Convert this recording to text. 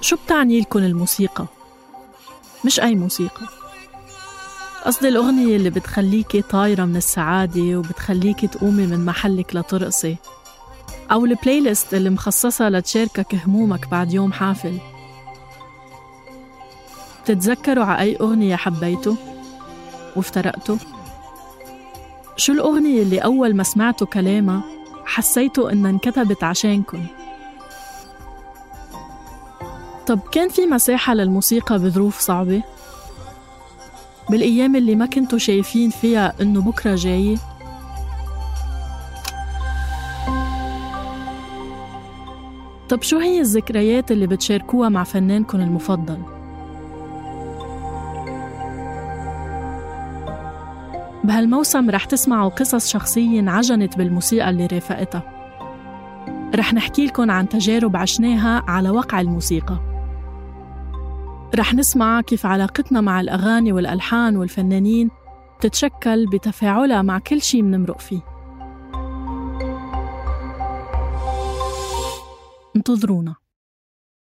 شو بتعني لكم الموسيقى؟ مش أي موسيقى قصدي الأغنية اللي بتخليكي طايرة من السعادة وبتخليكي تقومي من محلك لترقصي أو البلاي ليست اللي مخصصة لتشاركك همومك بعد يوم حافل بتتذكروا على أي أغنية حبيتوا وافترقتوا؟ شو الأغنية اللي أول ما سمعتوا كلامها حسيتوا إنها انكتبت عشانكن؟ طب كان في مساحة للموسيقى بظروف صعبة؟ بالأيام اللي ما كنتوا شايفين فيها إنه بكرة جاي؟ طب شو هي الذكريات اللي بتشاركوها مع فنانكم المفضل؟ بهالموسم رح تسمعوا قصص شخصية انعجنت بالموسيقى اللي رافقتها رح نحكي لكم عن تجارب عشناها على وقع الموسيقى رح نسمع كيف علاقتنا مع الأغاني والألحان والفنانين تتشكل بتفاعلها مع كل شي منمرق فيه. انتظرونا.